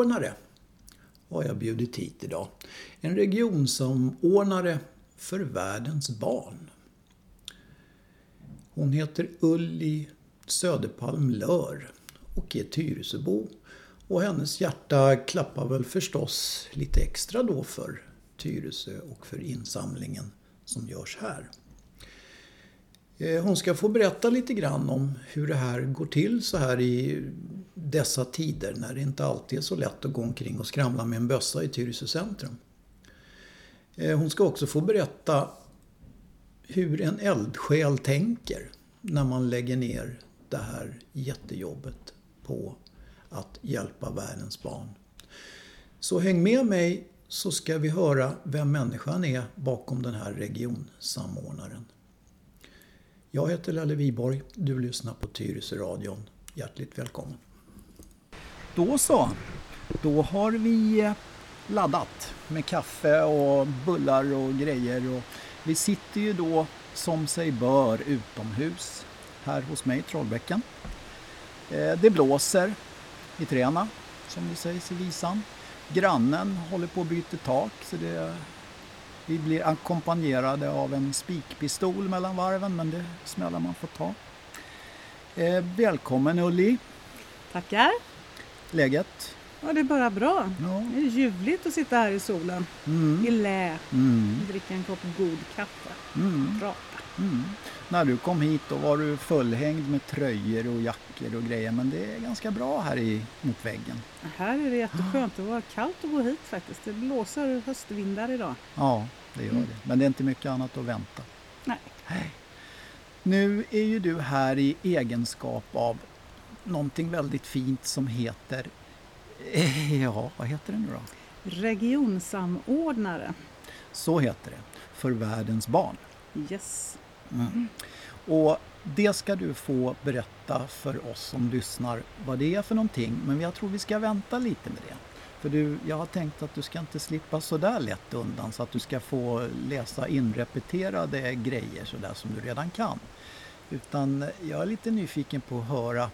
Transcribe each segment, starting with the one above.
regionsamordnare har jag bjudit hit idag. En regionsamordnare för världens barn. Hon heter Ulli Söderpalm Lör och är Tyresöbo. Och hennes hjärta klappar väl förstås lite extra då för Tyresö och för insamlingen som görs här. Eh, hon ska få berätta lite grann om hur det här går till så här i dessa tider när det inte alltid är så lätt att gå omkring och skramla med en bössa i Tyresö centrum. Eh, hon ska också få berätta hur en eldsjäl tänker när man lägger ner det här jättejobbet på att hjälpa världens barn. Så häng med mig så ska vi höra vem människan är bakom den här regionsamordnaren. Jag heter Lalle Viborg. Du lyssnar på Tyresö radion. Hjärtligt välkommen. Då så. Då har vi eh, laddat med kaffe och bullar och grejer. Och vi sitter ju då som sig bör utomhus här hos mig i Trollbäcken. Eh, det blåser i träna som det sägs i visan. Grannen håller på att byta tak så det, vi blir ackompanjerade av en spikpistol mellan varven men det smällar man får ta. Eh, välkommen Ulli! Tackar! Läget? Ja, det är bara bra. Ja. Det är ljuvligt att sitta här i solen, mm. i lä, mm. dricka en kopp god kaffe, mm. prata. Mm. När du kom hit då var du fullhängd med tröjor och jackor och grejer men det är ganska bra här i, mot väggen. Här är det jätteskönt. Det var kallt att gå hit faktiskt. Det blåser höstvindar idag. Ja, det gör det. Men det är inte mycket annat att vänta. Nej. Hej. Nu är ju du här i egenskap av någonting väldigt fint som heter Eh, ja, vad heter det nu då? Regionsamordnare. Så heter det, för världens barn. Yes. Mm. Och det ska du få berätta för oss som lyssnar vad det är för någonting. Men jag tror vi ska vänta lite med det. För du, jag har tänkt att du ska inte slippa så där lätt undan så att du ska få läsa inrepeterade grejer sådär som du redan kan. Utan jag är lite nyfiken på att höra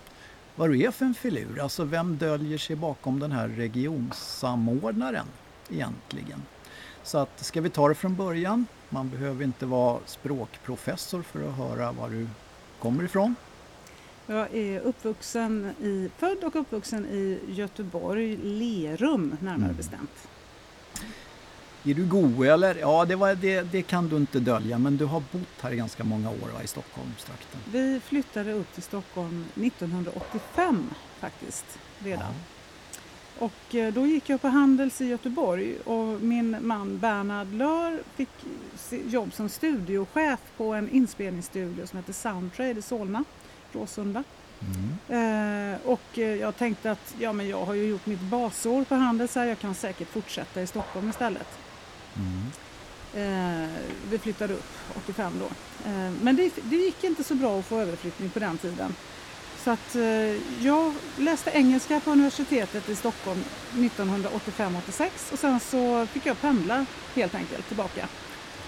vad du är för en filur. Alltså vem döljer sig bakom den här regionsamordnaren egentligen? Så att ska vi ta det från början. Man behöver inte vara språkprofessor för att höra var du kommer ifrån. Jag är uppvuxen i, född och uppvuxen i Göteborg, Lerum närmare mm. bestämt. Är du goe eller? Ja, det, var, det, det, kan du inte dölja, men du har bott här i ganska många år va, i Stockholmstrakten. Vi flyttade upp till Stockholm 1985 faktiskt, redan. Ja. Och eh, då gick jag på Handels i Göteborg och min man Bernhard Lör fick jobb som studiochef på en inspelningsstudio som heter Soundtrade i Solna, Råsunda. Mm. Eh, och eh, jag tänkte att ja, men jag har ju gjort mitt basår på Handels här, jag kan säkert fortsätta i Stockholm istället. Mm. Eh, vi flyttade upp 85 då. Eh, men det, det, gick inte så bra att få överflyttning på den tiden. Så att eh, jag läste engelska på universitetet i Stockholm 1985-86 och sen så fick jag pendla helt enkelt tillbaka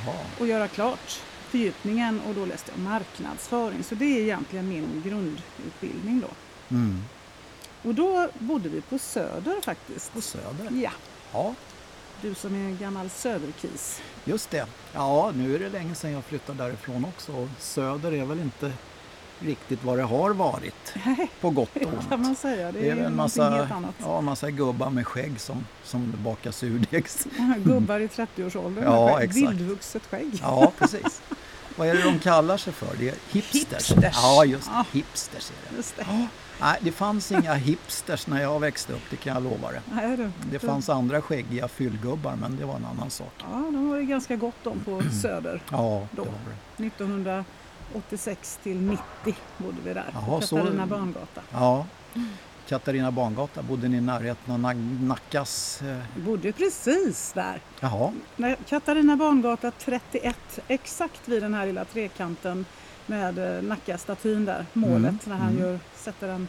Aha. och göra klart fördjupningen och då läste jag marknadsföring. Så det är egentligen min grundutbildning då. Mm. Och då bodde vi på Söder faktiskt. På Söder? Ja. ja. Du som är gammal Söderkis. Just det. Ja, nu är det länge sedan jag flyttade därifrån också. Söder är väl inte riktigt vad det har varit. På gott och ont. kan man säga. Det, det är, är en massa. Ja, massa gubbar med skägg som, som bakar surdegs. Gubbar i 30-årsåldern ja, med exakt. vildvuxet skägg. Ja, precis. Vad är det de kallar sig för? Det är hipsters. hipsters. Ja, just det. Hipsters är det. Just det. Ja. Nej, det fanns inga hipsters när jag växte upp, det kan jag lova dig. Nej, det, det fanns andra skäggiga fyllgubbar, men det var en annan sak. Ja, de var det ganska gott om på Söder. Ja, då. det var det. 1986 till 90 bodde vi där, Jaha, på Katarina så... Barngata. Ja. Katarina Barngata, bodde ni i närheten av Nackas? Eh... Vi bodde precis där. Jaha. Katarina Barngata 31, exakt vid den här lilla trekanten med eh, Nacka-statyn där, målet, mm. när han mm. gör, sätter den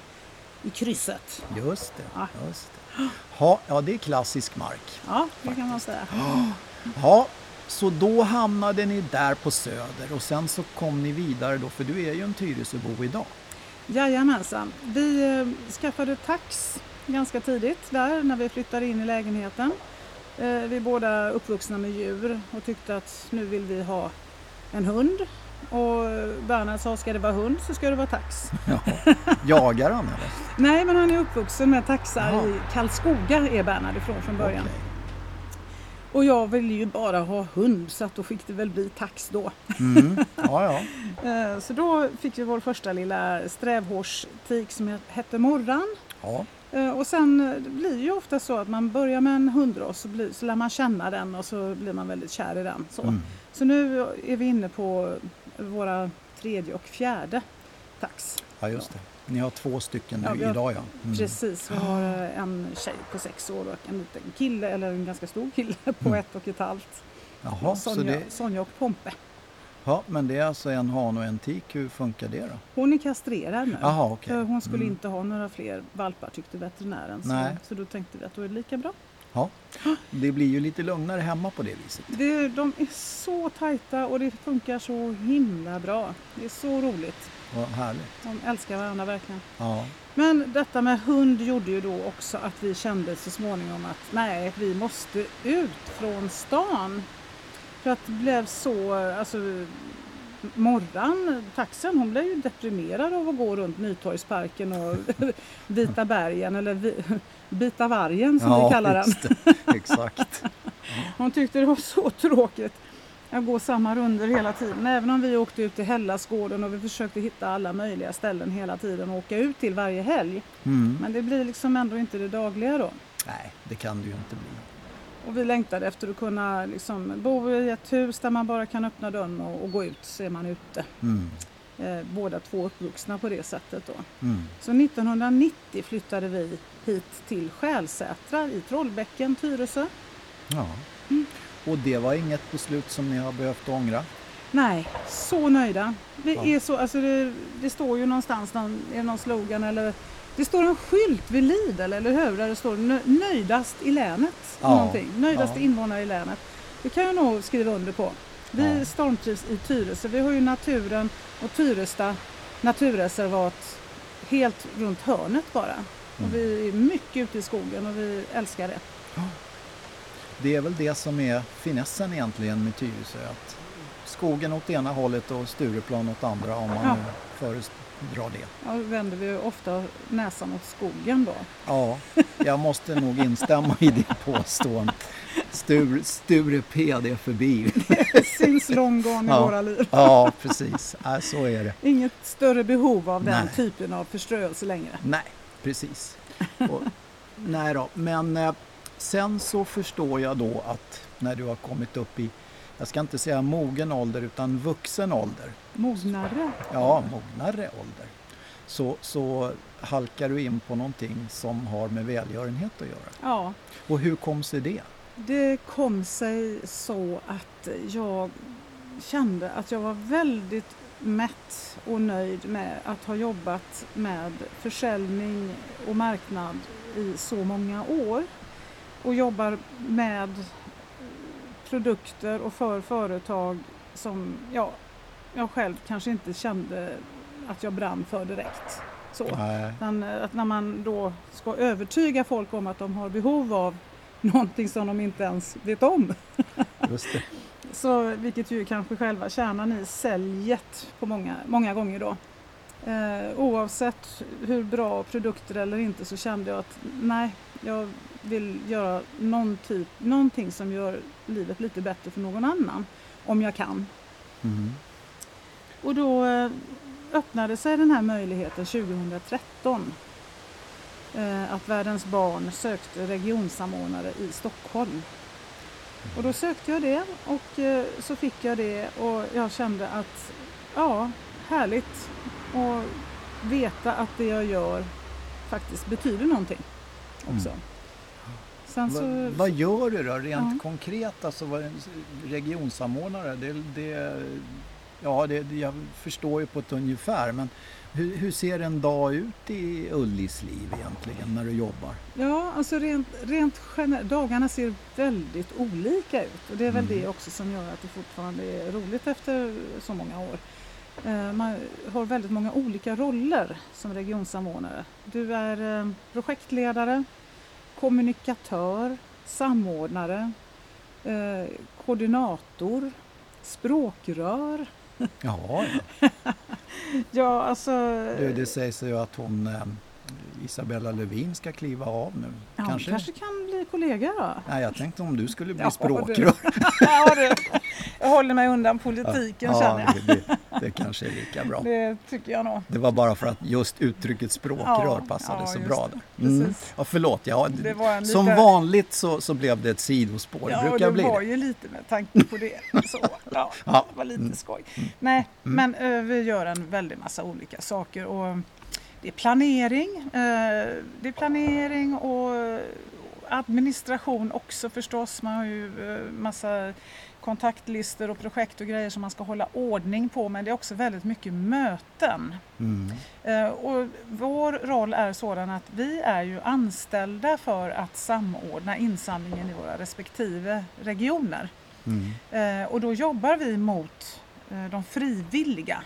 i krysset. Just det. Ja. Just det. Ha, ja, det är klassisk mark. Ja, det faktiskt. kan man säga. Ja, så då hamnade ni där på Söder och sen så kom ni vidare då, för du är ju en Tyresöbo idag. Jajamensan. Vi eh, skaffade tax ganska tidigt där när vi flyttade in i lägenheten. Eh, vi är båda uppvuxna med djur och tyckte att nu vill vi ha en hund. Och Bernhard sa, ska det vara hund så ska det vara tax. Ja. Jagar han eller? Nej, men han är uppvuxen med taxar Jaha. i Karlskoga är Bernhard ifrån från början. Okej. Och jag ville ju bara ha hund så att då fick det väl bli tax då. Mm. Ja, ja. Eh, Så då fick vi vår första lilla strävhårstik som hette Morran. ja. Eh, Och sen eh, det blir ju ofta så att man börjar med en hundras så, blir, så lär man känna den och så blir man väldigt kär i den. Så, Mm. så nu är vi inne på våra tredje och fjärde tax. ja, just det. Ni har två stycken Ja, nu har- idag ja. Mm. Precis, vi har eh, en tjej på sex år och en liten kille, eller en ganska stor kille på Mm. ett och ett halvt. Jaha, så Sonja, det, Sonja och Pompe. ja, men det är alltså en han och en tik. Hur funkar det då? Hon är kastrerad nu. Jaha, okej. För hon skulle Mm. inte ha några fler valpar tyckte veterinären. Så, Nej. så då tänkte vi att då är det lika bra. Det blir ju lite lugnare hemma på det viset. Det, de är så tajta och det funkar så himla bra. Det är så roligt. Vad härligt. De älskar varandra verkligen. Ja. Men detta med hund gjorde ju då också att vi kände så småningom att nej, vi måste ut från stan. För att det blev så, alltså Morran, taxen, hon blev ju deprimerad av att gå runt Nytorgsparken och Vita bergen eller vi, Bita vargen som vi kallar den. det. Exakt. Hon tyckte det var så tråkigt att gå samma runder hela tiden. Även om vi åkte ut till Hellasgården och vi försökte hitta alla möjliga ställen hela tiden och åka ut till varje helg. Mm. Men det blir liksom ändå inte det dagliga då. Nej, det kan det ju inte bli. Och vi längtade efter att kunna liksom bo i ett hus där man bara kan öppna dörren och, och gå ut så är man ute. Mm. Eh, båda två uppvuxna på det sättet då. Mm. Så 1990 flyttade vi hit till Skälsätra i Trollbäcken, Tyresö. Ja. Och det var inget beslut som ni har behövt ångra? Nej, så nöjda. Vi Ja. är så, alltså det, det står ju någonstans, någon, är det någon slogan eller det står en skylt vid Lidl, eller hur? Där det står nö- nöjdast i länet. Ja, Någonting. Nöjdaste ja. invånare i länet. Det kan jag nog skriva under på. Vi Ja. stormtrivs i Tyresö. Vi har ju naturen och Tyresta naturreservat helt runt hörnet bara. Mm. Och vi är mycket ute i skogen och vi älskar det. Det är väl det som är finessen egentligen med Tyresö. Att skogen åt ena hållet och Stureplan åt andra om man Ja. föredrar det. Ja, då vänder vi ofta näsan åt skogen då. Ja, jag måste nog instämma i det påståendet. Sture, Sture P, det är förbi. Det syns lång gång i Ja. våra liv. Ja, precis. Ja, så är det. Inget större behov av den Nej. typen av förströelse längre. Nej, precis. Och, nej då, men eh, sen så förstår jag då att när du har kommit upp i, jag ska inte säga mogen ålder utan vuxen ålder, Mognare. ja mognare ålder, så, så halkar du in på någonting som har med välgörenhet att göra. Ja, Och hur kom sig det? det kom sig så att jag kände att jag var väldigt mätt och nöjd med att ha jobbat med försäljning och marknad i så många år. Och jobbar med produkter och för företag som ja, jag själv kanske inte kände att jag brann för direkt. Så. Men eh, att när man då ska övertyga folk om att de har behov av någonting som de inte ens vet om. Så, vilket ju kanske själva kärnan i säljet på många, många gånger då. Eh, oavsett hur bra produkter eller inte så kände jag att nej, jag vill göra någon typ, någonting som gör livet lite bättre för någon annan. Om jag kan. Mm. Och då eh, öppnade sig den här möjligheten 2013 eh, att Världens barn sökte regionsamordnare i Stockholm. Och då sökte jag det och eh, så fick jag det och jag kände att ja, härligt att veta att det jag gör faktiskt betyder någonting också. Mm. Sen så, Va, vad gör du då rent Ja. konkret? Alltså vad regionsamordnare, det, det, ja, det, jag förstår ju på ett ungefär men hur, hur ser en dag ut i Ullis liv egentligen när du jobbar? Ja, alltså rent, rent dagarna ser väldigt olika ut och det är väl Mm. det också som gör att det fortfarande är roligt efter så många år. Eh, man har väldigt många olika roller som regionsamordnare. Du är eh, projektledare, kommunikatör, samordnare, eh, koordinator, språkrör. Ja, Ja, alltså... du, det sägs ju att hon eh, Isabella Lövin ska kliva av nu. ja, kanske? kanske kan bli kollega då? Nej, jag tänkte om du skulle bli Ja, språkrör. ja, du. Jag håller mig undan politiken känner jag. det, det, det kanske är lika bra. Det tycker jag nog. Det var bara för att just uttrycket språkrör Ja, passade ja, så bra. Där. Mm. Ja, förlåt, ja, en som lite- vanligt så, så blev det ett sidospår. Ja, det det var ju lite med tanke på det. Så, ja, Ja. det var lite Mm. skoj. Nej, men eh, vi gör en väldig massa olika saker. Och det är planering. Eh, det är planering och administration också förstås. Man har ju eh, massa kontaktlistor och projekt och grejer som man ska hålla ordning på. Men det är också väldigt mycket möten. Mm. Eh, Och vår roll är sådan att vi är ju anställda för att samordna insamlingen i våra respektive regioner. Mm. Och då jobbar vi mot de frivilliga.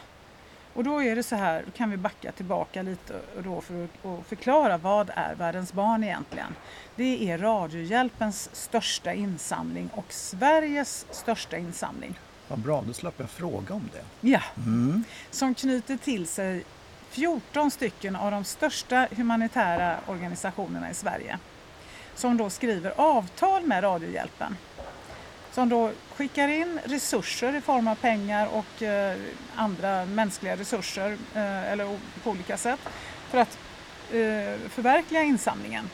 Och då är det så här, då kan vi backa tillbaka lite och då för att förklara vad är Världens barn egentligen? Det är Radiohjälpens största insamling och Sveriges största insamling. Vad bra, då slapp jag fråga om det. Ja, Mm. som knyter till sig 14 stycken av de största humanitära organisationerna i Sverige. Som då skriver avtal med Radiohjälpen. Som då skickar in resurser i form av pengar och eh, andra mänskliga resurser eh, eller på olika sätt för att eh, förverkliga insamlingen.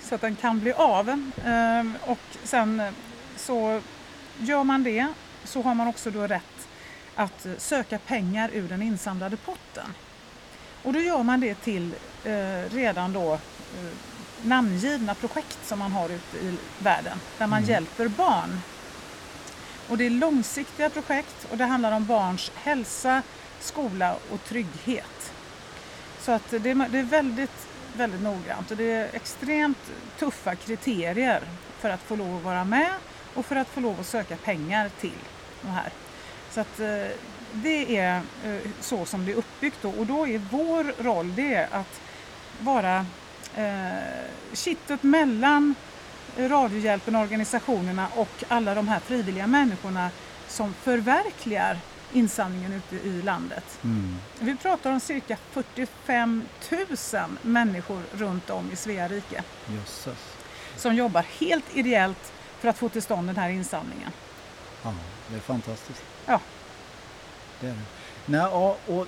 Så att den kan bli av. Eh, och sen så gör man det så har man också då rätt att söka pengar ur den insamlade potten. Och då gör man det till eh, redan då eh, namngivna projekt som man har ute i världen där man Mm. hjälper barn. Och det är långsiktiga projekt och det handlar om barns hälsa, skola och trygghet. Så att det är, väldigt, väldigt noggrant och det är extremt tuffa kriterier för att få lov att vara med och för att få lov att söka pengar till de här. Så att eh, det är eh, så som det är uppbyggt då. och då är vår roll det att vara eh, kittet mellan Radiohjälpen, organisationerna och alla de här frivilliga människorna som förverkligar insamlingen ute i landet. Mm. Vi pratar om cirka 45 000 människor runt om i Svea rike Jösses. som jobbar helt ideellt för att få till stånd den här insamlingen. Ja, det är fantastiskt. Ja. Det är det. Nej, ja, och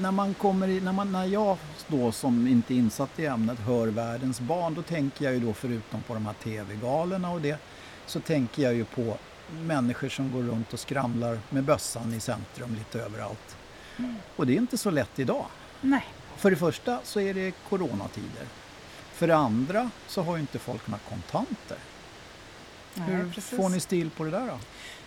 när man kommer i, när, man, när jag då som inte är insatt i ämnet hör världens barn då tänker jag ju då förutom på de här tv-galorna och det så tänker jag ju på människor som går runt och skramlar med bössan i centrum lite överallt. Och det är inte så lätt idag. Nej, För det första så är det coronatider. För det andra så har ju inte folk några kontanter. Hur Nej, precis. får ni stil på det där då?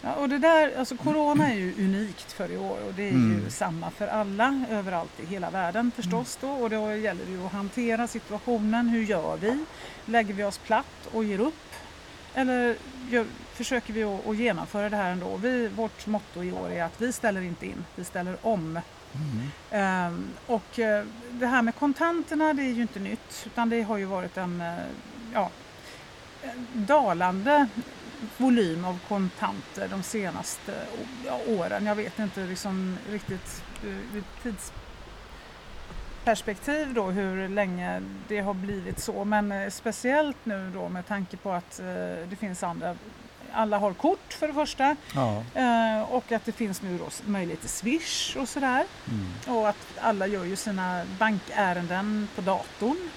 Ja, och det där, alltså corona är ju unikt för i år och det är ju Mm. samma för alla överallt i hela världen förstås då och då gäller det ju att hantera situationen. Hur gör vi? Lägger vi oss platt och ger upp? Eller gör, försöker vi att, att genomföra det här ändå? Vi, vårt motto i år är att vi ställer inte in, vi ställer om. Mm. Ehm, och eh, det här med kontanterna det är ju inte nytt utan det har ju varit en eh, ja, dalande volym av kontanter de senaste åren. Jag vet inte liksom riktigt eh, ur tidsperspektiv då hur länge det har blivit så men eh, speciellt nu då med tanke på att eh, det finns andra alla har kort för det första Ja. och att det finns nu då möjlighet till Swish och sådär. Mm. Och att alla gör ju sina bankärenden på datorn.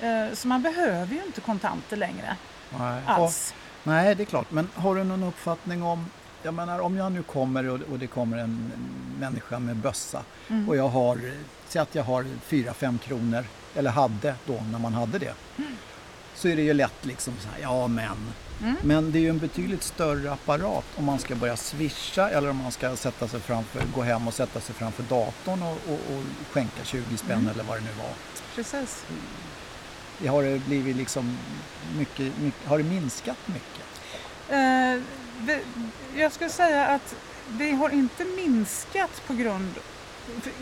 Eh, Så man behöver ju inte kontanter längre Nej. alls. Nej, det är klart. Men har du någon uppfattning om, jag menar om jag nu kommer och, och det kommer en människa med bössa Mm. och jag har, säg att jag har 4-5 kronor, eller hade då när man hade det. Så är det ju lätt liksom så här, ja men. Mm. Men det är ju en betydligt större apparat om man ska börja swisha eller om man ska sätta sig framför, gå hem och sätta sig framför datorn och, och, och skänka 20 spänn Mm. eller vad det nu var. Precis. Har det blivit liksom mycket, mycket, har det minskat mycket? Eh, det- Jag skulle säga att det har inte minskat på grund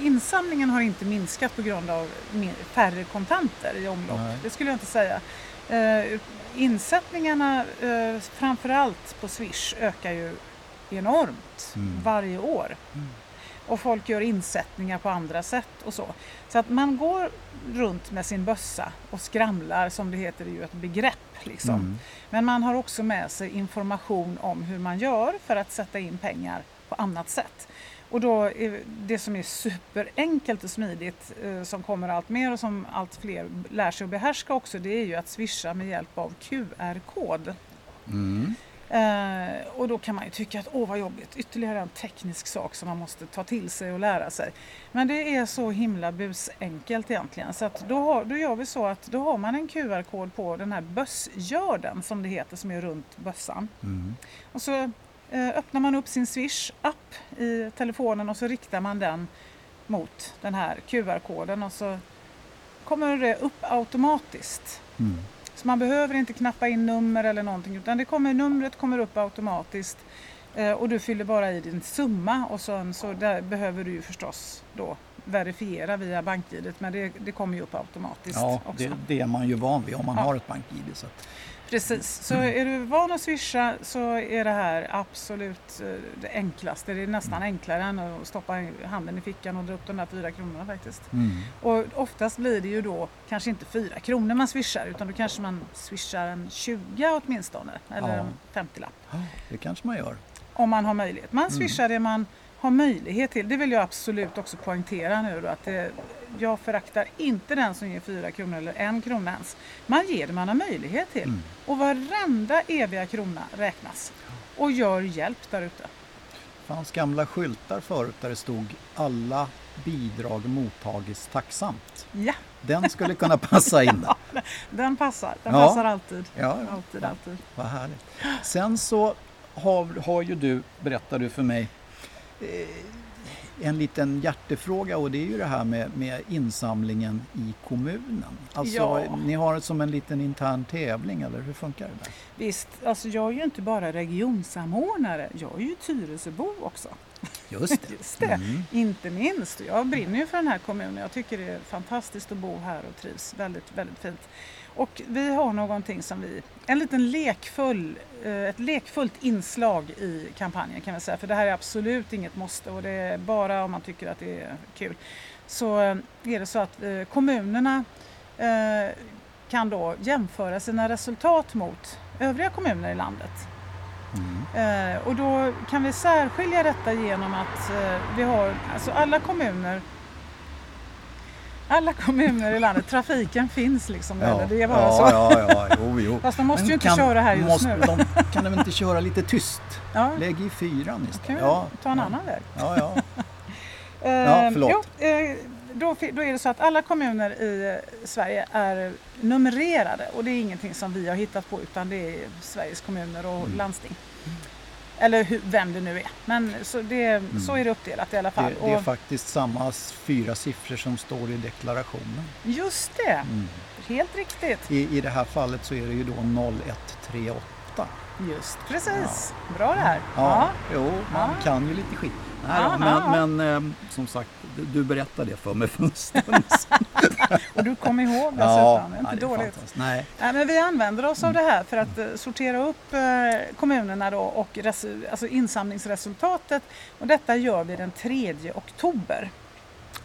Insamlingen har inte minskat på grund av färre kontanter i omlopp. Nej. Det skulle jag inte säga. Eh, insättningarna, eh, framförallt på Swish, ökar ju enormt mm. varje år. Mm. Och folk gör insättningar på andra sätt och så. Så att man går runt med sin bössa och skramlar, som det heter, det är ju ett begrepp. Liksom. Mm. Men man har också med sig information om hur man gör för att sätta in pengar på annat sätt. Och då det som är superenkelt och smidigt eh, som kommer allt mer och som allt fler lär sig att behärska också det är ju att swisha med hjälp av QR-kod. Mm. Eh, och då kan man ju tycka att åh vad jobbigt, ytterligare en teknisk sak som man måste ta till sig och lära sig. Men det är så himla busenkelt egentligen så att då, har, då gör vi så att då har man en QR-kod på den här bössgörden som det heter som är runt bössan. Mm. Och så eh, öppnar man upp sin Swish-app i telefonen och så riktar man den mot den här QR-koden och så kommer det upp automatiskt. Mm. Så man behöver inte knappa in nummer eller någonting utan det kommer, numret kommer upp automatiskt eh, och du fyller bara i din summa och sen så där behöver du ju förstås då verifiera via BankID men det, det kommer ju upp automatiskt ja, också. Det, det är man ju van vid om man ja. har ett. Så att... Precis, så är du van att swisha så är det här absolut eh, det enklaste. Det är nästan mm. enklare än att stoppa handen i fickan och dra upp de där fyra kronorna faktiskt. Mm. Och oftast blir det ju då kanske inte fyra kronor man swishar utan då kanske man swishar en 20 åtminstone eller ja. en 50-lapp. Ja, det kanske man gör. Om man har möjlighet. Man mm. swishar mm. det man har möjlighet till. Det vill jag absolut också poängtera nu då, att det, jag föraktar inte den som ger fyra kronor eller en krona ens. Man ger det man har möjlighet till. Mm. Och varenda eviga krona räknas. Och gör hjälp där ute. Det fanns gamla skyltar förut där det stod alla bidrag mottagits tacksamt. Ja. Den skulle kunna passa in där. den passar, den ja. passar alltid. Ja. alltid, alltid. Vad härligt. Sen så har, har ju du, berättar du för mig, en liten hjärtefråga och det är ju det här med, med insamlingen i kommunen. Alltså, ja. Ni har det som en liten intern tävling eller hur funkar det? Där? Visst, alltså jag är ju inte bara regionsamordnare, jag är ju Tyresöbo också. Just det. Just det. Mm. Inte minst. Jag brinner ju för den här kommunen. Jag tycker det är fantastiskt att bo här och trivs väldigt, väldigt fint. Och vi har någonting som vi, en liten lekfull, eh, ett lekfullt inslag i kampanjen kan vi säga. För det här är absolut inget måste och det är bara om man tycker att det är kul. Så eh, är det så att eh, kommunerna kan då jämföra sina resultat mot övriga kommuner i landet. Mm. Och då kan vi särskilja detta genom att vi har, alltså alla kommuner alla kommuner i landet, trafiken finns liksom. Ja, eller? Det är bara ja, så. Ja, ja, jo, jo. Fast de måste Men ju inte kan, köra här just måste, nu. De, kan de inte köra lite tyst? Ja. Lägg i fyran istället. Ja, ta en annan väg. Ja, ja. ja, förlåt. Jo, eh, då, då är det så att alla kommuner i eh, Sverige är numrerade och det är ingenting som vi har hittat på utan det är Sveriges kommuner och mm. landsting. Eller hur, vem det nu är. Men så, det, mm. så är det uppdelat i alla fall. Det, det är och, faktiskt samma fyra siffror som står i deklarationen. Just det, mm. helt riktigt. I, I det här fallet så är det ju då 0138. Just precis, ja. bra det här. Ja, ja. jo, man ja. kan ju lite skit. Nej, då, men, men eh, som sagt, du berättade det för mig för en stund Och du kom ihåg dessutom, ja, det är inte nej, dåligt. Nej. nej. men vi använder oss av det här för att uh, sortera upp uh, kommunerna då och alltså insamlingsresultatet. Och detta gör vi den 3 oktober.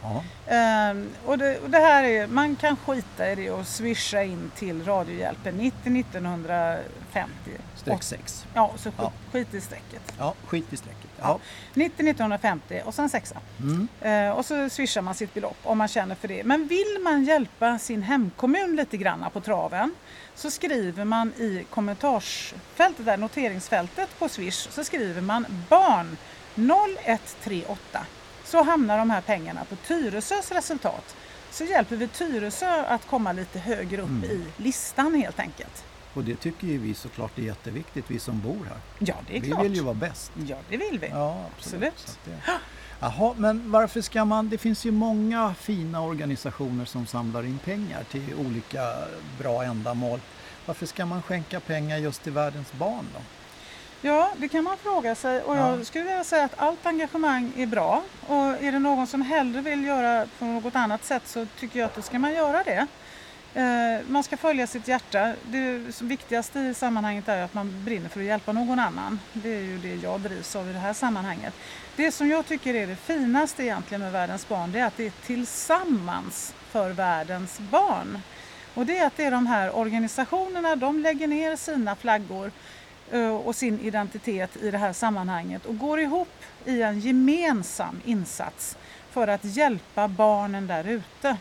Um, och, det, och det, här är, man kan skita i det och swisha in till Radiohjälpen 90 1950. Streck 6. Ja, så skit, ja. skit i strecket. Ja, skit i strecket. Ja. 90 1950 och sen sexa. Mm. Uh, och så swishar man sitt belopp om man känner för det. Men vill man hjälpa sin hemkommun lite granna på traven så skriver man i kommentarsfältet, där noteringsfältet på Swish, så skriver man barn 0138 så hamnar de här pengarna på Tyresös resultat. Så hjälper vi Tyresö att komma lite högre upp mm. i listan helt enkelt. Och det tycker ju vi såklart är jätteviktigt, vi som bor här. Ja, det är vi klart. Vi vill ju vara bäst. Ja, det vill vi. Ja, absolut. absolut. Jaha, men varför ska man... Det finns ju många fina organisationer som samlar in pengar till olika bra ändamål. Varför ska man skänka pengar just till världens barn då? Ja, det kan man fråga sig och jag skulle vilja säga att allt engagemang är bra och är det någon som hellre vill göra på något annat sätt så tycker jag att då ska man göra det. Eh, man ska följa sitt hjärta. Det viktigaste i sammanhanget är att man brinner för att hjälpa någon annan. Det är ju det jag drivs av i det här sammanhanget. Det som jag tycker är det finaste egentligen med Världens barn det är att det är tillsammans för världens barn. Och det är att det är de här organisationerna, de lägger ner sina flaggor och sin identitet i det här sammanhanget och går ihop i en gemensam insats för att hjälpa barnen där ute.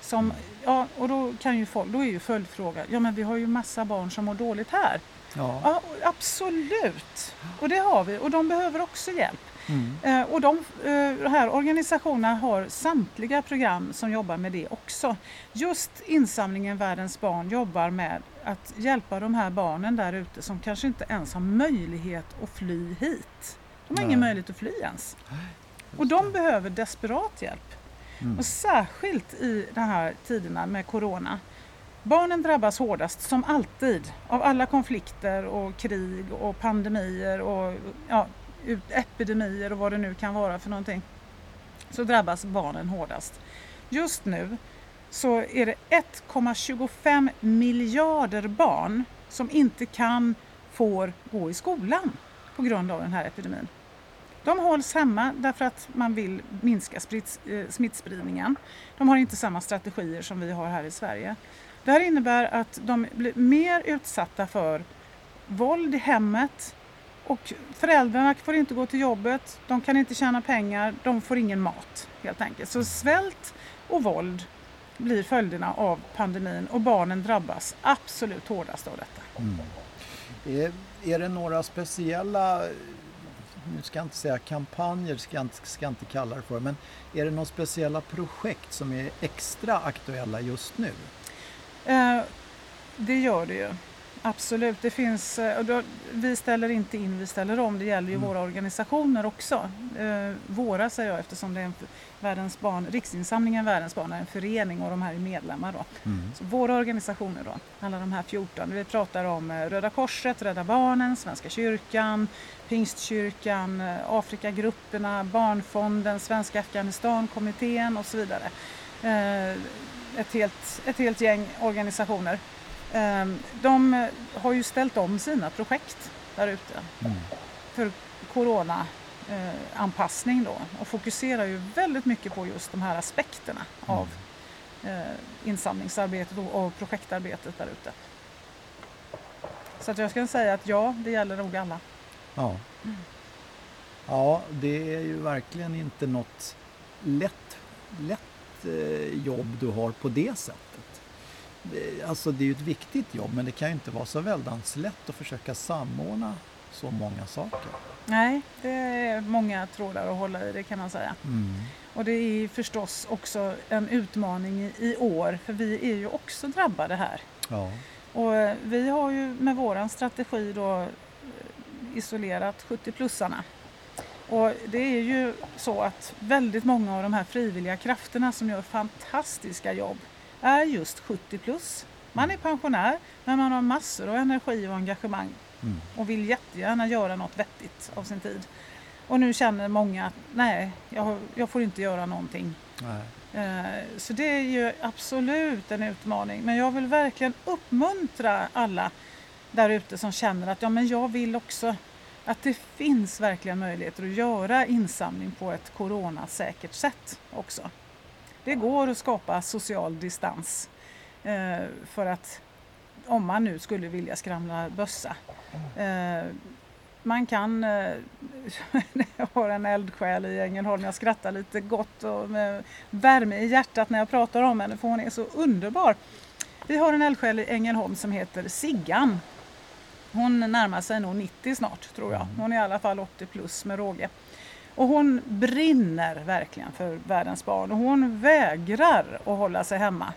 Som, ja, och då, kan ju folk, då är ju följdfrågan, ja men vi har ju massa barn som mår dåligt här. Ja. Ja, absolut, och det har vi och de behöver också hjälp. Mm. Eh, och de, eh, här organisationerna har samtliga program som jobbar med det också. Just insamlingen Världens barn jobbar med att hjälpa de här barnen där ute som kanske inte ens har möjlighet att fly hit. De har Nej. ingen möjlighet att fly ens. Och de behöver desperat hjälp. Mm. Och särskilt i de här tiderna med Corona. Barnen drabbas hårdast, som alltid, av alla konflikter och krig och pandemier och ja, ut- epidemier och vad det nu kan vara för någonting. Så drabbas barnen hårdast. Just nu så är det 1,25 miljarder barn som inte kan, får gå i skolan på grund av den här epidemin. De hålls hemma därför att man vill minska eh, smittspridningen. De har inte samma strategier som vi har här i Sverige. Det här innebär att de blir mer utsatta för våld i hemmet och föräldrarna får inte gå till jobbet, de kan inte tjäna pengar, de får ingen mat helt enkelt. Så svält och våld blir följderna av pandemin och barnen drabbas absolut hårdast av detta. Mm. Är, är det några speciella, nu ska jag inte säga kampanjer, ska jag inte, ska jag inte kalla det för, men är det några speciella projekt som är extra aktuella just nu? Eh, det gör det ju. Absolut. Det finns, eh, och då, vi ställer inte in, vi ställer om. Det gäller ju Mm. våra organisationer också. Eh, våra säger jag eftersom det är en Världens barn, Riksinsamlingen Världens barn är en förening och de här är medlemmar. Då. Så våra organisationer då, alla de här 14. Vi pratar om eh, Röda Korset, Rädda Barnen, Svenska kyrkan, Pingstkyrkan, Afrikagrupperna, Barnfonden, Svenska Afghanistankommittén och så vidare. Eh, Ett helt, ett helt gäng organisationer. Eh, De eh, har ju ställt om sina projekt där ute Mm. för corona-anpassning då och fokuserar ju väldigt mycket på just de här aspekterna av eh, insamlingsarbetet och, och projektarbetet där ute. Så att jag skulle säga att ja, det gäller nog alla. Ja. ja, det är ju verkligen inte något lätt, lätt eh, jobb du har på det sättet. Det, alltså det är ju ett viktigt jobb men det kan ju inte vara så väldans lätt att försöka samordna så många saker. Nej, det är många trådar att hålla i det kan man säga. Mm. Och det är förstås också en utmaning i, i år för vi är ju också drabbade här. Ja. Och eh, vi har ju med våran strategi då eh, isolerat 70-plussarna. Och det är ju så att väldigt många av de här frivilliga krafterna som gör fantastiska jobb är just 70 plus. Man är pensionär men man har massor av energi och engagemang Mm. och vill jättegärna göra något vettigt av sin tid. Och nu känner många att nej, jag, jag får inte göra någonting. Nej. Eh, Så det är ju absolut en utmaning. Men jag vill verkligen uppmuntra alla där ute som känner att ja, men jag vill också att det finns verkligen möjligheter att göra insamling på ett coronasäkert sätt också. Det går att skapa social distans eh, för att om man nu skulle vilja skramla bössa. Eh, man kan, eh, jag har en eldsjäl i Ängelholm, jag skrattar lite gott och med värme i hjärtat när jag pratar om henne för hon är så underbar. Vi har en eldsjäl i Ängelholm som heter Siggan. Hon närmar sig nog 90 snart tror jag. Hon är i alla fall 80 plus med råge. Och hon brinner verkligen för världens barn och hon vägrar att hålla sig hemma.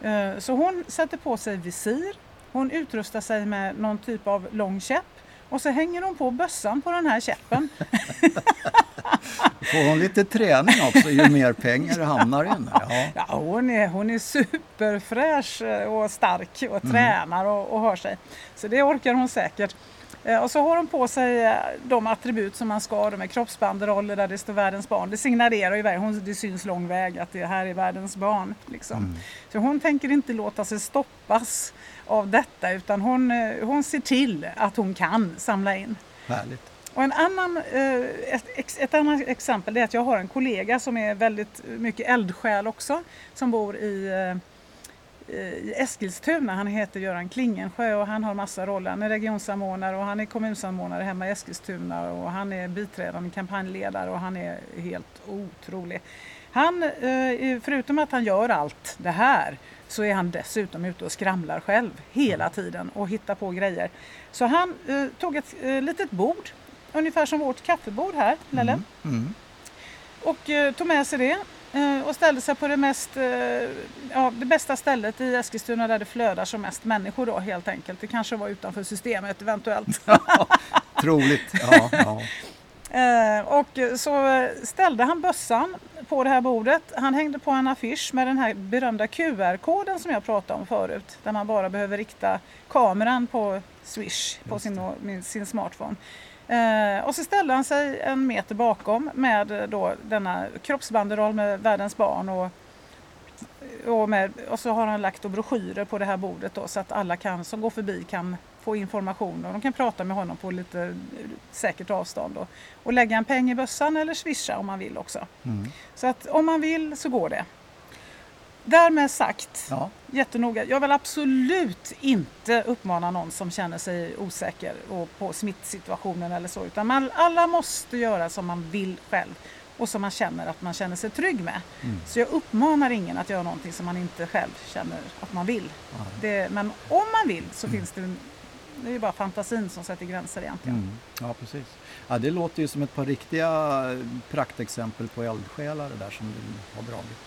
Eh, Så hon sätter på sig visir, hon utrustar sig med någon typ av lång käpp och så hänger hon på bössan på den här käppen. Får hon lite träning också ju mer pengar det hamnar i henne. Ja. Ja, hon, är, hon är superfräsch eh, och stark och tränar och, och har sig. Så det orkar hon säkert. Eh, och så har hon på sig eh, de attribut som man ska, de är kroppsbanderoller där det står världens barn. Det signalerar ju hon, det syns lång väg att det här är världens barn. Liksom. Mm. Så hon tänker inte låta sig stoppas av detta utan hon, eh, hon ser till att hon kan samla in. Härligt. Och en annan, ett, ett annat exempel är att jag har en kollega som är väldigt mycket eldsjäl också som bor i i Eskilstuna. Han heter Göran Klingensjö och han har massa roller. Han är regionsamordnare och han är kommunsamordnare hemma i Eskilstuna och han är biträdande kampanjledare och han är helt otrolig. Han, eh, förutom att han gör allt det här så är han dessutom ute och skramlar själv hela tiden och hittar på grejer. Så han eh, tog ett eh, litet bord, ungefär som vårt kaffebord här, Lelle. Mm, mm. Och tog med sig det Eh, och ställde sig på det, mest, eh, ja, det bästa stället i Eskilstuna där det flödar som mest människor då helt enkelt. Det kanske var utanför systemet eventuellt. troligt. Ja, ja. Eh, och så ställde han bössan på det här bordet. Han hängde på en affisch med den här berömda QR-koden som jag pratade om förut. Där man bara behöver rikta kameran på Swish på sin, sin smartphone. Eh, och så ställde han sig en meter bakom med eh, då denna kroppsbanderoll med världens barn och, och, med, och så har han lagt broschyrer på det här bordet då, så att alla kan, som går förbi kan få information och de kan prata med honom på lite säkert avstånd och, och lägga en peng i bössan eller swisha om man vill också. Mm. Så att om man vill så går det. Därmed sagt, ja. jättenoga. Jag vill absolut inte uppmana någon som känner sig osäker och på smittsituationen eller så. Utan man, alla måste göra som man vill själv och som man känner att man känner sig trygg med. Mm. Så jag uppmanar ingen att göra någonting som man inte själv känner att man vill. Ja. Det, men om man vill så mm. finns det det är ju bara fantasin som sätter gränser egentligen. Mm. Ja, precis. Ja, det låter ju som ett par riktiga praktexempel på eldsjälar det där som du har dragit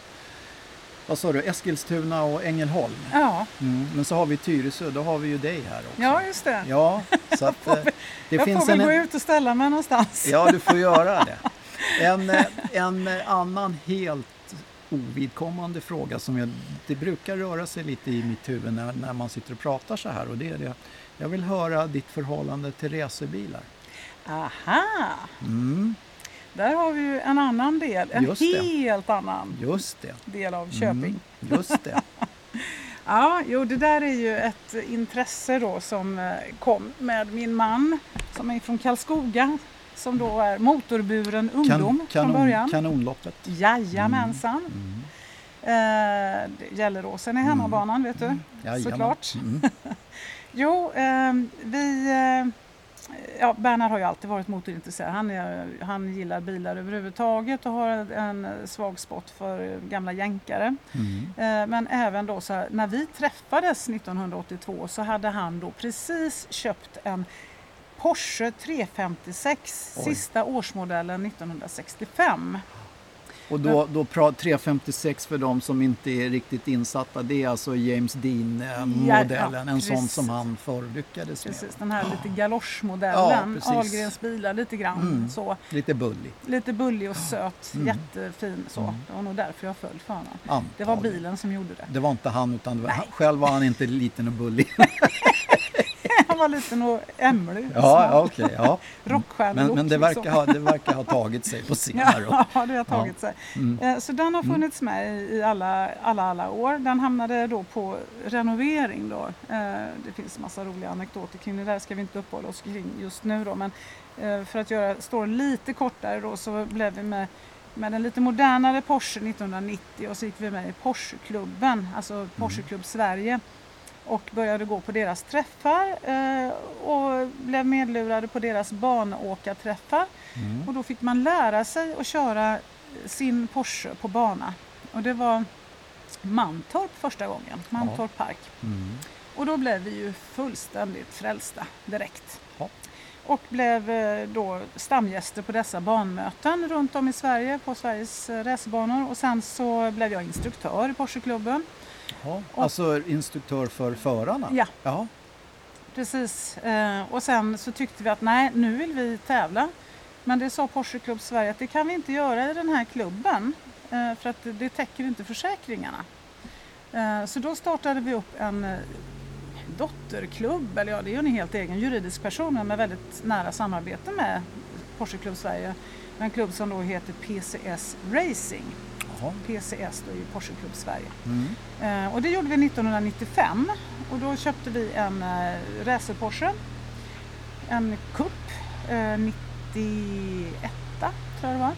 vad sa du, Eskilstuna och Ängelholm. Ja. Mm, men så har vi Tyresö, då har vi ju dig här också. Ja, just det. Ja, så att, jag får, eh, det jag finns får väl en... gå ut och ställa mig någonstans. Ja, du får göra det. En, eh, en annan helt ovidkommande fråga som jag, det brukar röra sig lite i mitt huvud när, när man sitter och pratar så här och det är det. Jag vill höra ditt förhållande till racerbilar. Aha! Mm. Där har vi ju en annan del, en Just helt det. annan Just det. del av Köping. Mm. Just det. ja, jo det där är ju ett intresse då som eh, kom med min man som är från Karlskoga som då är motorburen ungdom kan, kanon, från början. Kanonloppet. Jajamensan. Mm. Mm. Eh, Gelleråsen är hemmabanan vet du, mm. såklart. Mm. jo, eh, vi eh, ja, Bernhard har ju alltid varit motorintresserad. Han, är, han gillar bilar överhuvudtaget och har en svag spot för gamla jänkare. Mm. Eh, men även då så här, när vi träffades 1982 så hade han då precis köpt en Porsche 356, Oj. sista årsmodellen 1965. Och då, då 356 för de som inte är riktigt insatta, det är alltså James Dean-modellen, ja, en sån som han förr lyckades med. Precis, den här lite galoschmodellen, ja, Ahlgrens bilar lite grann mm, så. Lite bullig. Lite bullig och söt, mm. jättefin så. Mm. Det var nog därför jag föll för honom. Det var bilen som gjorde det. Det var inte han, utan var, själv var han inte liten och bullig. var liten och ämlig. Ja, okej. Okay, ja. Men, men det, verkar ha, det verkar ha tagit sig på senare Ja, det har tagit ja. sig. Mm. Eh, så den har mm. funnits med i alla, alla, alla år. Den hamnade då på renovering då. Eh, det finns massa roliga anekdoter kring det där ska vi inte uppehålla oss kring just nu då. Men eh, för att göra storyn lite kortare då så blev vi med med en lite modernare Porsche 1990 och så gick vi med i Porscheklubben, alltså Porscheklubb mm. Sverige och började gå på deras träffar eh, och blev medlurade på deras banåkarträffar. Mm. Och då fick man lära sig att köra sin Porsche på bana. Och det var Mantorp första gången, Mantorp ja. Park. Mm. Och då blev vi ju fullständigt frälsta direkt. Ja. Och blev eh, då stamgäster på dessa banmöten runt om i Sverige på Sveriges eh, racerbanor. Och sen så blev jag instruktör i Porscheklubben. Ja, alltså instruktör för förarna? Ja. ja. Precis. Eh, och sen så tyckte vi att nej, nu vill vi tävla. Men det sa Porsche Club Sverige att det kan vi inte göra i den här klubben eh, för att det täcker inte försäkringarna. Eh, så då startade vi upp en dotterklubb, eller ja det är ju en helt egen juridisk person men med väldigt nära samarbete med Porsche Club Sverige. En klubb som då heter PCS Racing. Jaha. PCS då är ju Porsche Club Sverige. Mm. Eh, och det gjorde vi 1995 och då köpte vi en eh, racer Porsche, en Cup eh, 91 tror jag det var.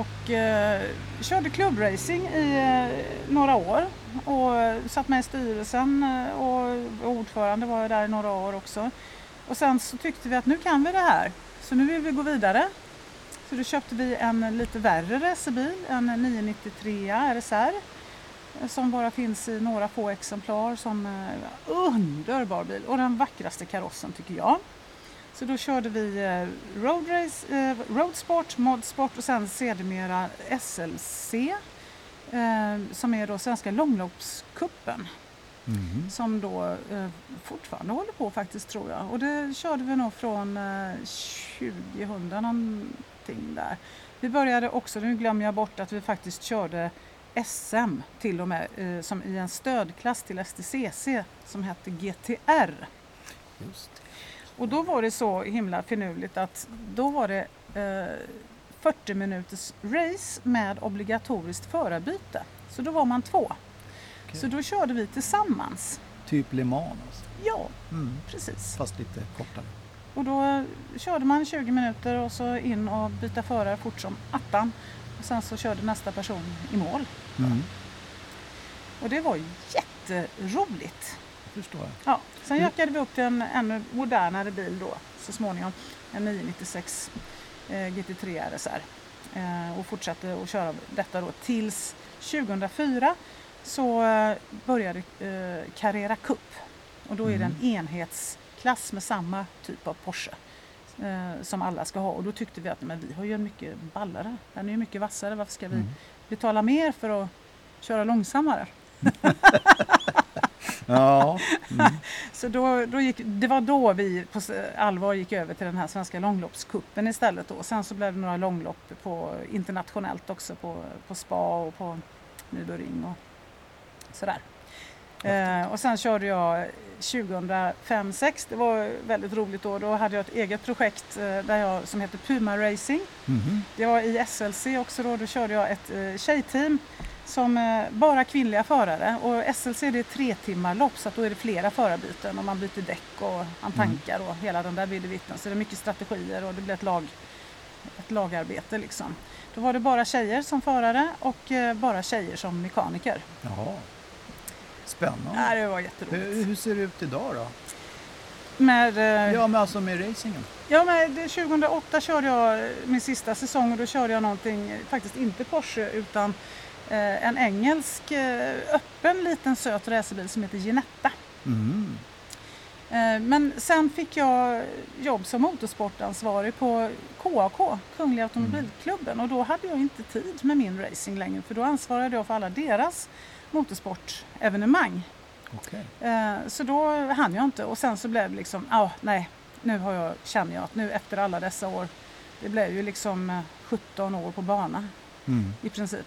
Och eh, körde klubbracing i eh, några år och eh, satt med i styrelsen eh, och ordförande var jag där i några år också. Och sen så tyckte vi att nu kan vi det här så nu vill vi gå vidare. Så då köpte vi en lite värre racerbil, en 993 RSR som bara finns i några få exemplar som eh, underbar bil och den vackraste karossen tycker jag. Så då körde vi eh, road, race, eh, road sport, modsport och sen sedermera SLC som är då Svenska långloppskuppen Mhm. som då fortfarande håller på faktiskt tror jag. Och det körde vi nog från eh, 2000 någonting där. Vi började också, nu glömmer jag bort att vi faktiskt körde SM till och med eh, som i en stödklass till STCC som hette GTR. Och då var det så himla finurligt att då var det eh, 40 minuters race med obligatoriskt förarbyte. Så då var man två. Okej. Så då körde vi tillsammans. Typ Le Mans alltså. Ja, Mm. precis. Fast lite kortare. Och då körde man 20 minuter och så in och byta förare fort som attan. Och sen så körde nästa person i mål. Mm. Och det var jätteroligt. Förstår jag. Ja, sen Mm. jackade vi upp till en ännu modernare bil då så småningom. En 996 eh, GT3 RSR. Eh, och fortsatte att köra detta då tills 2004 så eh, började eh, Carrera Cup. Och då är det en enhetsklass med samma typ av Porsche. Eh, som alla ska ha och då tyckte vi att men vi har ju en mycket ballare, den är ju mycket vassare, varför ska vi Mm. betala mer för att köra långsammare? Ja. Mm. Så då, då gick, det var då vi på allvar gick över till den här svenska långloppskuppen istället. Då. Sen så blev det några långlopp på, internationellt också på, på spa och på Nybörring och sådär. Eh, och sen körde jag 2005-06, det var väldigt roligt då. Då hade jag ett eget projekt eh, där jag, som heter Puma Racing. Mhm. Det var i SLC också då, då körde jag ett eh, tjejteam som eh, bara kvinnliga förare och SLC det är tre timmar lopp så att då är det flera förarbyten och man byter däck och man tankar och hela den där videvitten. Så det är mycket strategier och det blir ett, lag, ett lagarbete liksom. Då var det bara tjejer som förare och eh, bara tjejer som mekaniker. Jaha. Spännande. Ja, det var Hur, jätteroligt. hur ser det ut idag då? Med, eh, Ja, men alltså med racingen. Ja, men det- 2008 körde jag min sista säsong och då körde jag någonting, eh, faktiskt inte Porsche utan eh, en engelsk eh, öppen liten söt racerbil som heter Ginetta. Mm. Eh, men sen fick jag jobb som motorsportansvarig på KAK, Kungliga Automobilklubben och då hade jag inte tid med min racing längre för då ansvarade jag för alla deras motorsportevenemang. Okej. Eh, Så då hann jag inte och sen så blev det liksom, ja nej, nu har jag, känner jag att nu efter alla dessa år, det blev ju liksom eh, 17 år på bana Mm. i princip.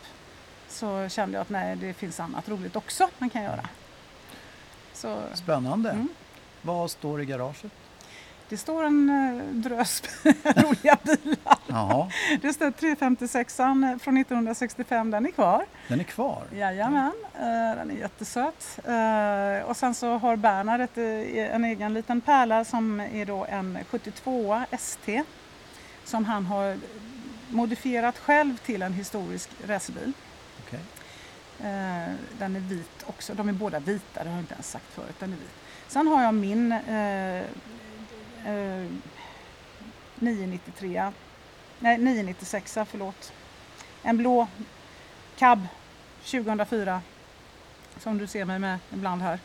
Så kände jag att nej, det finns annat roligt också man kan göra. Så Spännande. Mm. Vad står i garaget? det står en eh, drös roliga bilar. Jaha, Det står 356an från 1965, den är kvar. den är kvar. Jajamän, eh, den är jättesöt. Eh, och sen så har Bernhard ett, eh, en egen liten pärla som är då en 72 ST som han har modifierat själv till en historisk racerbil. Eh, den är vit också, de är båda vita, det har jag inte ens sagt förut. Den är vit. Sen har jag min eh, eh, 993, nej 996 förlåt. En blå cab 2004 som du ser mig med ibland här,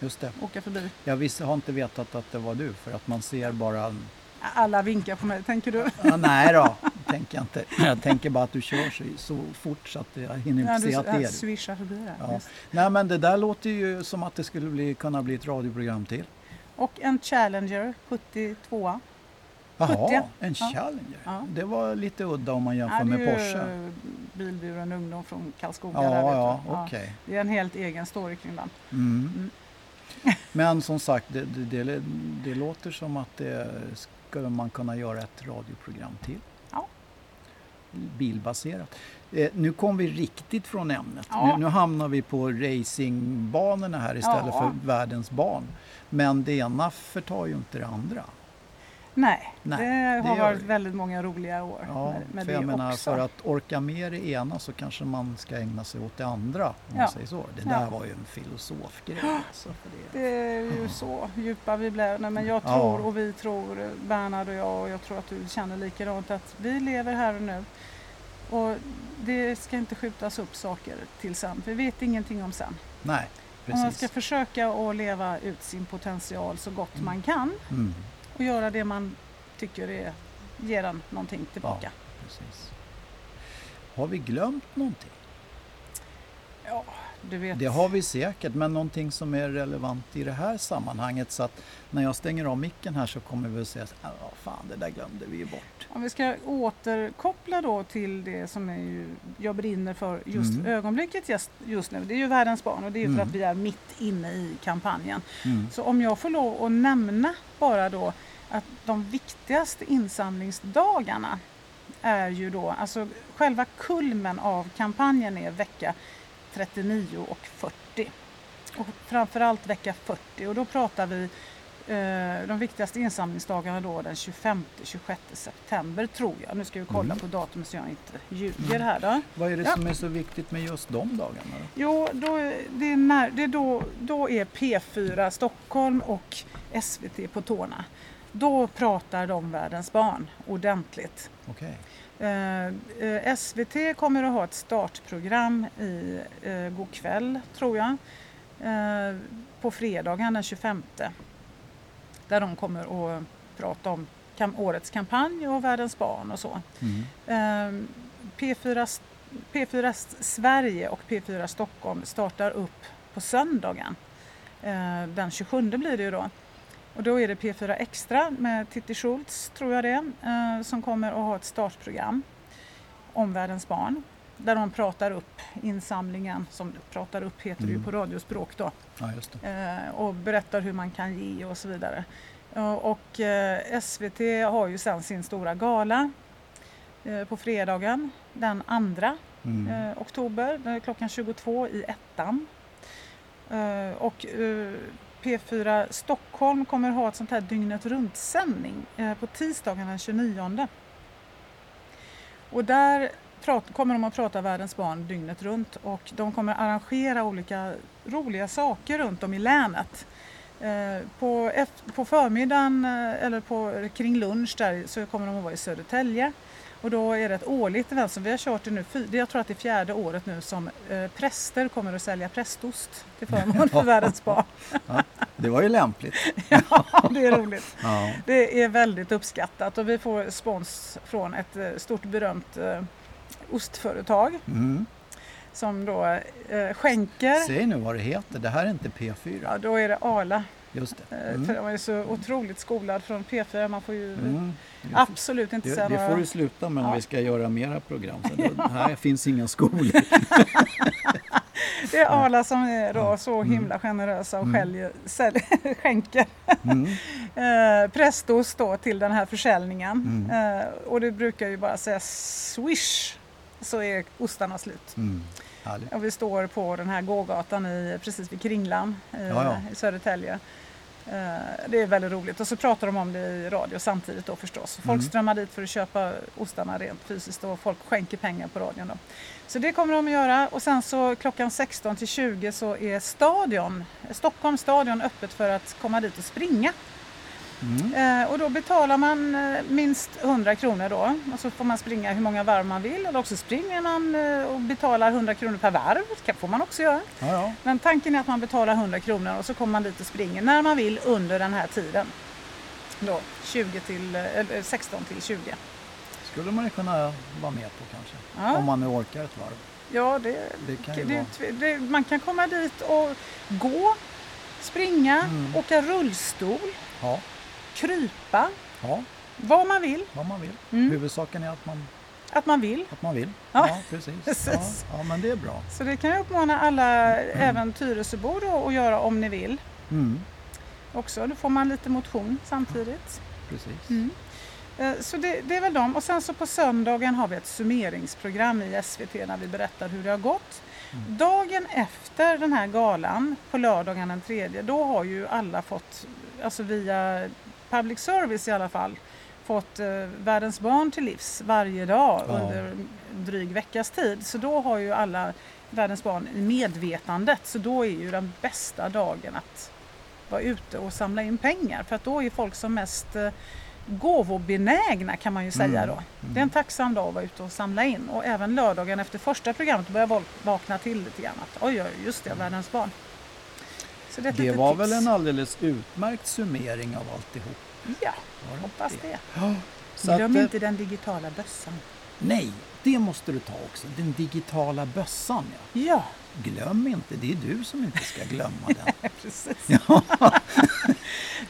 Just det. åka förbi. Jag visste, har inte vetat att det var du för att man ser bara... Alla vinkar på mig, tänker du? Ja, nej då, tänker jag inte. Jag tänker bara att du kör så, så fort så att jag hinner inte Ja, se att det är du. swishar förbi där. Ja. Nej men det där låter ju som att det skulle bli, kunna bli ett radioprogram till. Och en Challenger 72 Jaha, 70. en Ja. Challenger. Ja. Det var lite udda om man jämför Ja, det med är Porsche. ju bilburen ungdom från Karlskoga. Ja, där, ja, okej. Det är en helt egen story kring den. Mm. Men som sagt, det, det, det, det låter som att det skulle man kunna göra ett radioprogram till. Ja. Bilbaserat. Eh, nu kom vi riktigt från ämnet. Ja. Nu, nu hamnar vi på racingbanorna här istället Ja. för världens barn. Men det ena förtar ju inte det andra. Nej, Nej, det har varit det. väldigt många roliga år Ja, med, med för det menar, också. för att orka med det ena så kanske man ska ägna sig åt det andra. Om Ja. man säger så. Det Ja. där var ju en filosofgrej. Alltså, det. Det är ju så djupa vi blev. Nej, men jag Ja. tror och vi tror, Bernhard och jag och jag tror att du känner likadant att vi lever här och nu. Och det ska inte skjutas upp saker till sen. Vi vet ingenting om sen. Nej, Och man precis. ska försöka att leva ut sin potential så gott Mm. man kan Mm, och göra det man tycker är, ger en någonting tillbaka. precis. Har vi glömt någonting? Ja, du vet. Det har vi säkert, men någonting som är relevant i det här sammanhanget så att när jag stänger av micken här så kommer vi att säga att ah, fan det där glömde vi ju bort. Om vi ska återkoppla då till det som är ju, jag brinner för just Mm. ögonblicket just, just nu. Det är ju Världens barn och det är ju för Mm. att vi är mitt inne i kampanjen. Mm. Så om jag får lov att nämna bara då att de viktigaste insamlingsdagarna är ju då, alltså själva kulmen av kampanjen är vecka 39 och 40. Och framförallt vecka 40 och då pratar vi eh, de viktigaste insamlingsdagarna då den 25-26 september tror jag. Nu ska vi kolla Mm. på datum så jag inte ljuger här då. Vad är det Ja. som är så viktigt med just de dagarna? Då? Jo, då, det är, när, det är då, då är P4 Stockholm och SVT på tårna. Då pratar de Världens barn ordentligt. Okej. Eh, eh, SVT kommer att ha ett startprogram i eh, god kväll, tror jag. Eh, på fredagen den 25. Där de kommer att prata om kam- årets kampanj och Världens barn och så. Mm. Eh, P4, S- P4 S- Sverige och P4 Stockholm startar upp på söndagen. Eh, Den 27 blir det ju då. Och då är det P4 Extra med Titti Schultz, tror jag det eh, som kommer att ha ett startprogram om världens barn. Där de pratar upp insamlingen, som pratar upp heter det ju Mm. på radiospråk då, Ja, eh, och berättar hur man kan ge och så vidare. Och eh, SVT har ju sen sin stora gala eh, på fredagen den 2 Mm. eh, oktober, klockan 22 i ettan. Och P4 Stockholm kommer ha ett sånt här dygnet runt sändning eh, på tisdagen den 29. Och där kommer de att prata Världens barn dygnet runt och de kommer arrangera olika roliga saker runt om i länet. Eh, på, på förmiddagen eh, eller på, kring lunch där så kommer de att vara i Södertälje. Och då är det ett årligt event som vi har kört det nu, jag tror att det är fjärde året nu som eh, präster kommer att sälja prästost till förmån för Världens barn. Det var ju lämpligt. Ja, det är roligt. Ja. Det är väldigt uppskattat och vi får spons från ett eh, stort berömt eh, ostföretag Mm. som då eh, skänker. Säg nu vad det heter. Det här är inte P4. Ja, då är det Arla. Just det. Eh, Mm. De är så otroligt skolad från P4. Man får ju Mm. absolut inte Det, säga det får några... du sluta med om Ja. vi ska göra mera program. Så då, här finns inga skolor. Det är Arla som är då så Mm. himla generösa och Mm. skäljer, sälj, skänker Mm. eh, prästost då till den här försäljningen. Mm. Eh, och det brukar ju bara säga swish så är ostarna slut. Och vi står på den här gågatan i, precis vid Kringlan i, Ja, ja. i Södertälje. Eh, Det är väldigt roligt och så pratar de om det i radio samtidigt då förstås. Folk Mm. strömmar dit för att köpa ostarna rent fysiskt och folk skänker pengar på radion då. Så det kommer de att göra och sen så klockan 16 till 20 så är stadion, Stockholms stadion öppet för att komma dit och springa. Mm. Eh, och då betalar man eh, minst 100 kronor då och så får man springa hur många varv man vill eller också springer man eh, och betalar 100 kronor per varv. Det får man också göra. Ja, ja. Men tanken är att man betalar 100 kronor och så kommer man dit och springer när man vill under den här tiden. Då 20 till, eh, eller 16 till 20. skulle man ju kunna vara med på kanske. Ja. Om man nu orkar ett varv. Ja, det, Det kan det, det, man kan komma dit och gå, springa, Mm. åka rullstol, Ja, krypa, ja, vad man vill. vad man vill. Mm. Huvudsaken är att man, Att man vill. att man vill. Ja, Ja, precis. Ja, precis. ja, men det är bra. Så det kan jag uppmana alla, även Tyresöbor att göra om ni vill. Mm, också. Då får man lite motion samtidigt. precis. Mm. Eh, Så det, det är väl dem. Och sen så på söndagen har vi ett summeringsprogram i SVT när vi berättar hur det har gått. Mm. Dagen efter den här galan, på lördagen den tredje, då har ju alla fått, alltså via public service i alla fall, fått eh, Världens barn till livs varje dag Ja. under en dryg veckas tid. Så då har ju alla Världens barn medvetandet. Så då är ju den bästa dagen att vara ute och samla in pengar. För att då är folk som mest eh, gåvobenägna kan man ju säga Mm, då. Det är en tacksam dag att vara ute och samla in. Och även lördagen efter första programmet börjar folk vakna till lite grann. Att, oj, oj, just det, Världens barn. Det, Det var tips. väl en alldeles utmärkt summering av alltihop. Ja, det hoppas det. Ja, så Glöm att, eh, inte den digitala bössan. Nej, det måste du ta också. Den digitala bössan. Ja. Ja, Glöm inte, det är du som inte ska glömma den. precis.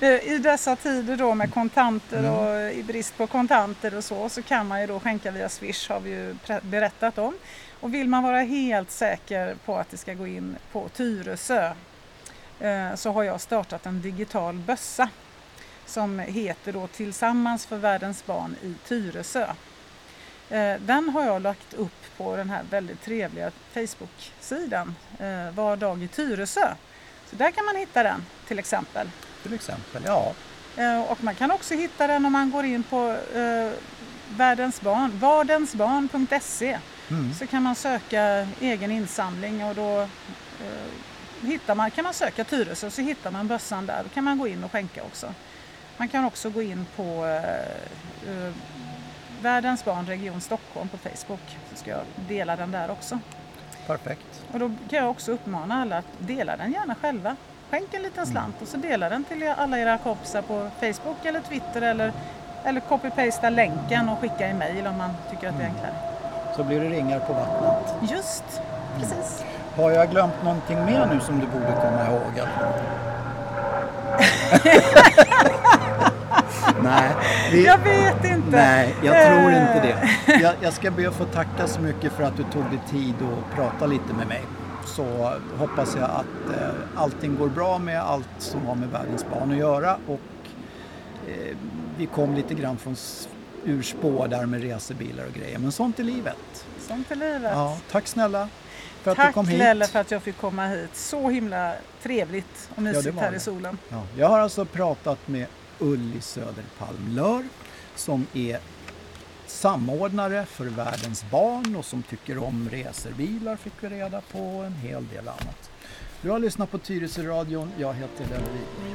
Eh, I dessa tider då med kontanter och i brist på kontanter och så, så kan man ju då skänka via Swish har vi ju berättat om. Och vill man vara helt säker på att det ska gå in på Tyresö så har jag startat en digital bössa som heter då Tillsammans för världens barn i Tyresö. Eh, Den har jag lagt upp på den här väldigt trevliga Facebook-sidan eh, Var dag i Tyresö. Så där kan man hitta den till exempel. Till exempel, ja. Eh, Och man kan också hitta den om man går in på eh, Världens barn, vardensbarn.se Mm. så kan man söka egen insamling och då eh, hittar man, kan man söka Tyresö så hittar man bössan där. Då kan man gå in och skänka också. Man kan också gå in på eh, eh, Världens barn Region Stockholm på Facebook så ska jag dela den där också. Perfekt. Och då kan jag också uppmana alla att dela den gärna själva. Skänk en liten slant och så dela den till alla era kompisar på Facebook eller Twitter eller, eller copy-pasta länken och skicka i mail om man tycker att det är enklare. Så blir det ringar på vattnet. Just, precis. Har jag glömt någonting mer nu som du borde komma ihåg? Nej, vi, Jag vet inte. nej, jag tror Eh. inte det. Jag, jag ska be att få tacka så mycket för att du tog dig tid att prata lite med mig. Så hoppas jag att eh, allting går bra med allt som har med världens barn att göra. Och eh, vi kom lite grann från s- ur spår där med resebilar och grejer. Men sånt är livet. Sånt är livet. Ja, tack snälla för att Tack, du kom hit. Tack Lelle för att jag fick komma hit. Så himla trevligt och mysigt ja, här det. i solen. Ja. Jag har alltså pratat med Ulli Söderpalm Lör som är samordnare för Världens barn och som tycker om reserbilar fick vi reda på och en hel del annat. Du har lyssnat på Tyresö-radion. Jag heter Lennart Wik.